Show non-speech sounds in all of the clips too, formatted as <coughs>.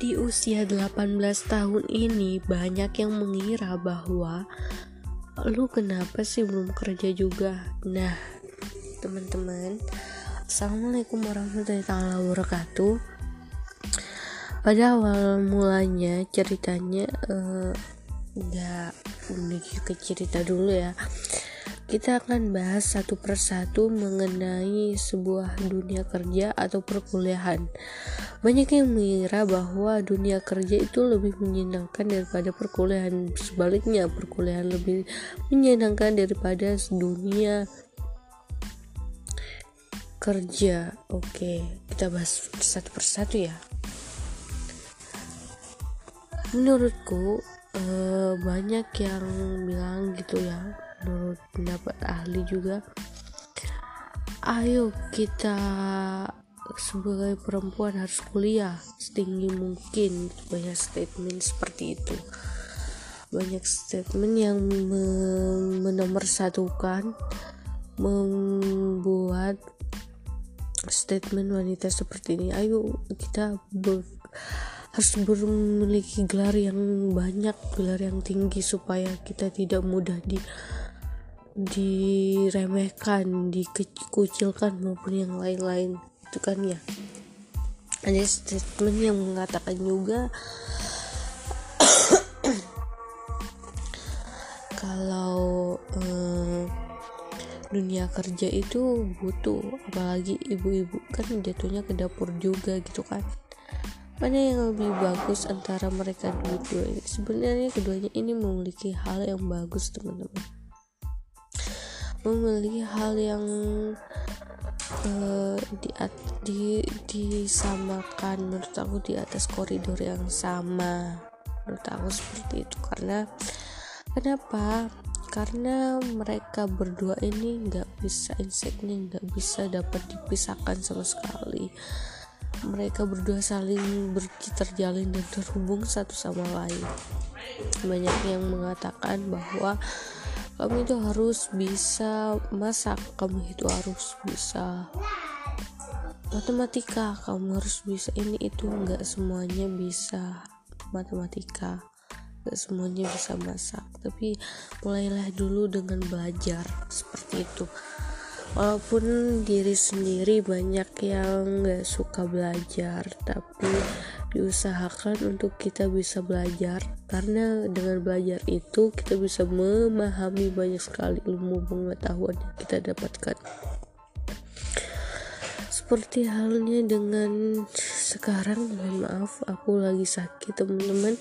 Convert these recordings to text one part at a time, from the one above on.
di usia 18 tahun ini banyak yang mengira bahwa lu kenapa sih belum kerja juga? Nah teman-teman Assalamualaikum warahmatullahi wabarakatuh. Pada awal mulanya ceritanya uh, nggak menuju ke cerita dulu ya kita akan bahas satu persatu mengenai sebuah dunia kerja atau perkuliahan. Banyak yang mengira bahwa dunia kerja itu lebih menyenangkan daripada perkuliahan. Sebaliknya, perkuliahan lebih menyenangkan daripada dunia kerja. Oke, kita bahas satu persatu ya. Menurutku, eh, banyak yang bilang gitu ya menurut pendapat ahli juga. Ayo kita sebagai perempuan harus kuliah setinggi mungkin. Banyak statement seperti itu. Banyak statement yang menomorsatukan membuat statement wanita seperti ini. Ayo kita ber, harus memiliki gelar yang banyak gelar yang tinggi supaya kita tidak mudah di diremehkan, dikucilkan maupun yang lain-lain. Itu kan ya. Ada statement yang mengatakan juga <coughs> kalau eh, dunia kerja itu butuh apalagi ibu-ibu kan jatuhnya ke dapur juga gitu kan. Mana yang lebih bagus antara mereka berdua ini? Sebenarnya keduanya ini memiliki hal yang bagus teman-teman memiliki hal yang uh, di, di disamakan menurut aku di atas koridor yang sama. Menurut aku seperti itu. Karena kenapa? Karena mereka berdua ini nggak bisa inseknya nggak bisa dapat dipisahkan sama sekali. Mereka berdua saling ber terjalin dan terhubung satu sama lain. Banyak yang mengatakan bahwa kamu itu harus bisa masak kamu itu harus bisa matematika kamu harus bisa ini itu nggak semuanya bisa matematika nggak semuanya bisa masak. Tapi mulailah dulu dengan belajar seperti itu. Walaupun diri sendiri banyak yang nggak suka belajar tapi diusahakan untuk kita bisa belajar. Karena dengan belajar itu kita bisa memahami banyak sekali ilmu pengetahuan yang kita dapatkan. Seperti halnya dengan sekarang mohon maaf aku lagi sakit teman-teman.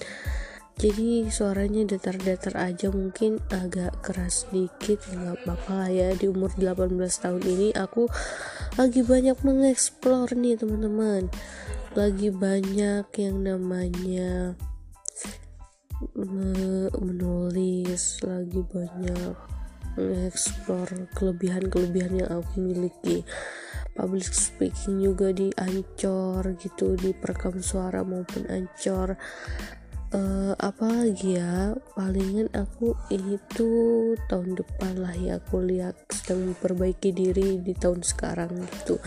Jadi suaranya datar-datar aja mungkin agak keras sedikit nggak apa-apa ya. Di umur 18 tahun ini aku lagi banyak mengeksplor nih teman-teman lagi banyak yang namanya menulis lagi banyak mengeksplor kelebihan-kelebihan yang aku miliki. Public speaking juga di ancor gitu di perekam suara maupun ancor uh, apalagi ya? Palingan aku itu tahun depan lah ya aku lihat sedang memperbaiki diri di tahun sekarang gitu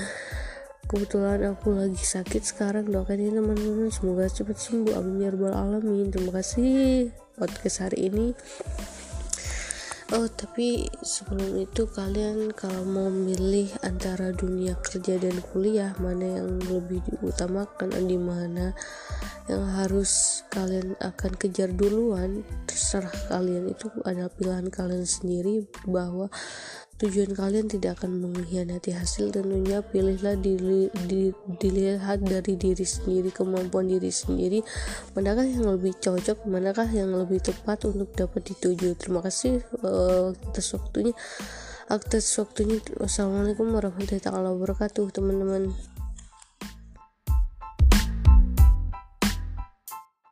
kebetulan aku lagi sakit sekarang doakan ya teman-teman semoga cepat sembuh amin ya rabbal alamin. Terima kasih podcast hari ini. Oh tapi sebelum itu kalian kalau mau milih antara dunia kerja dan kuliah mana yang lebih diutamakan di mana yang harus kalian akan kejar duluan terserah kalian. Itu adalah pilihan kalian sendiri bahwa tujuan kalian tidak akan mengkhianati hasil tentunya. Pilihlah dili, di, dilihat dari diri sendiri kemampuan diri sendiri. Manakah yang lebih cocok manakah yang lebih tepat untuk dapat dituju? Terima kasih uh, atas waktunya. Atas waktunya. Wassalamualaikum warahmatullahi wabarakatuh teman-teman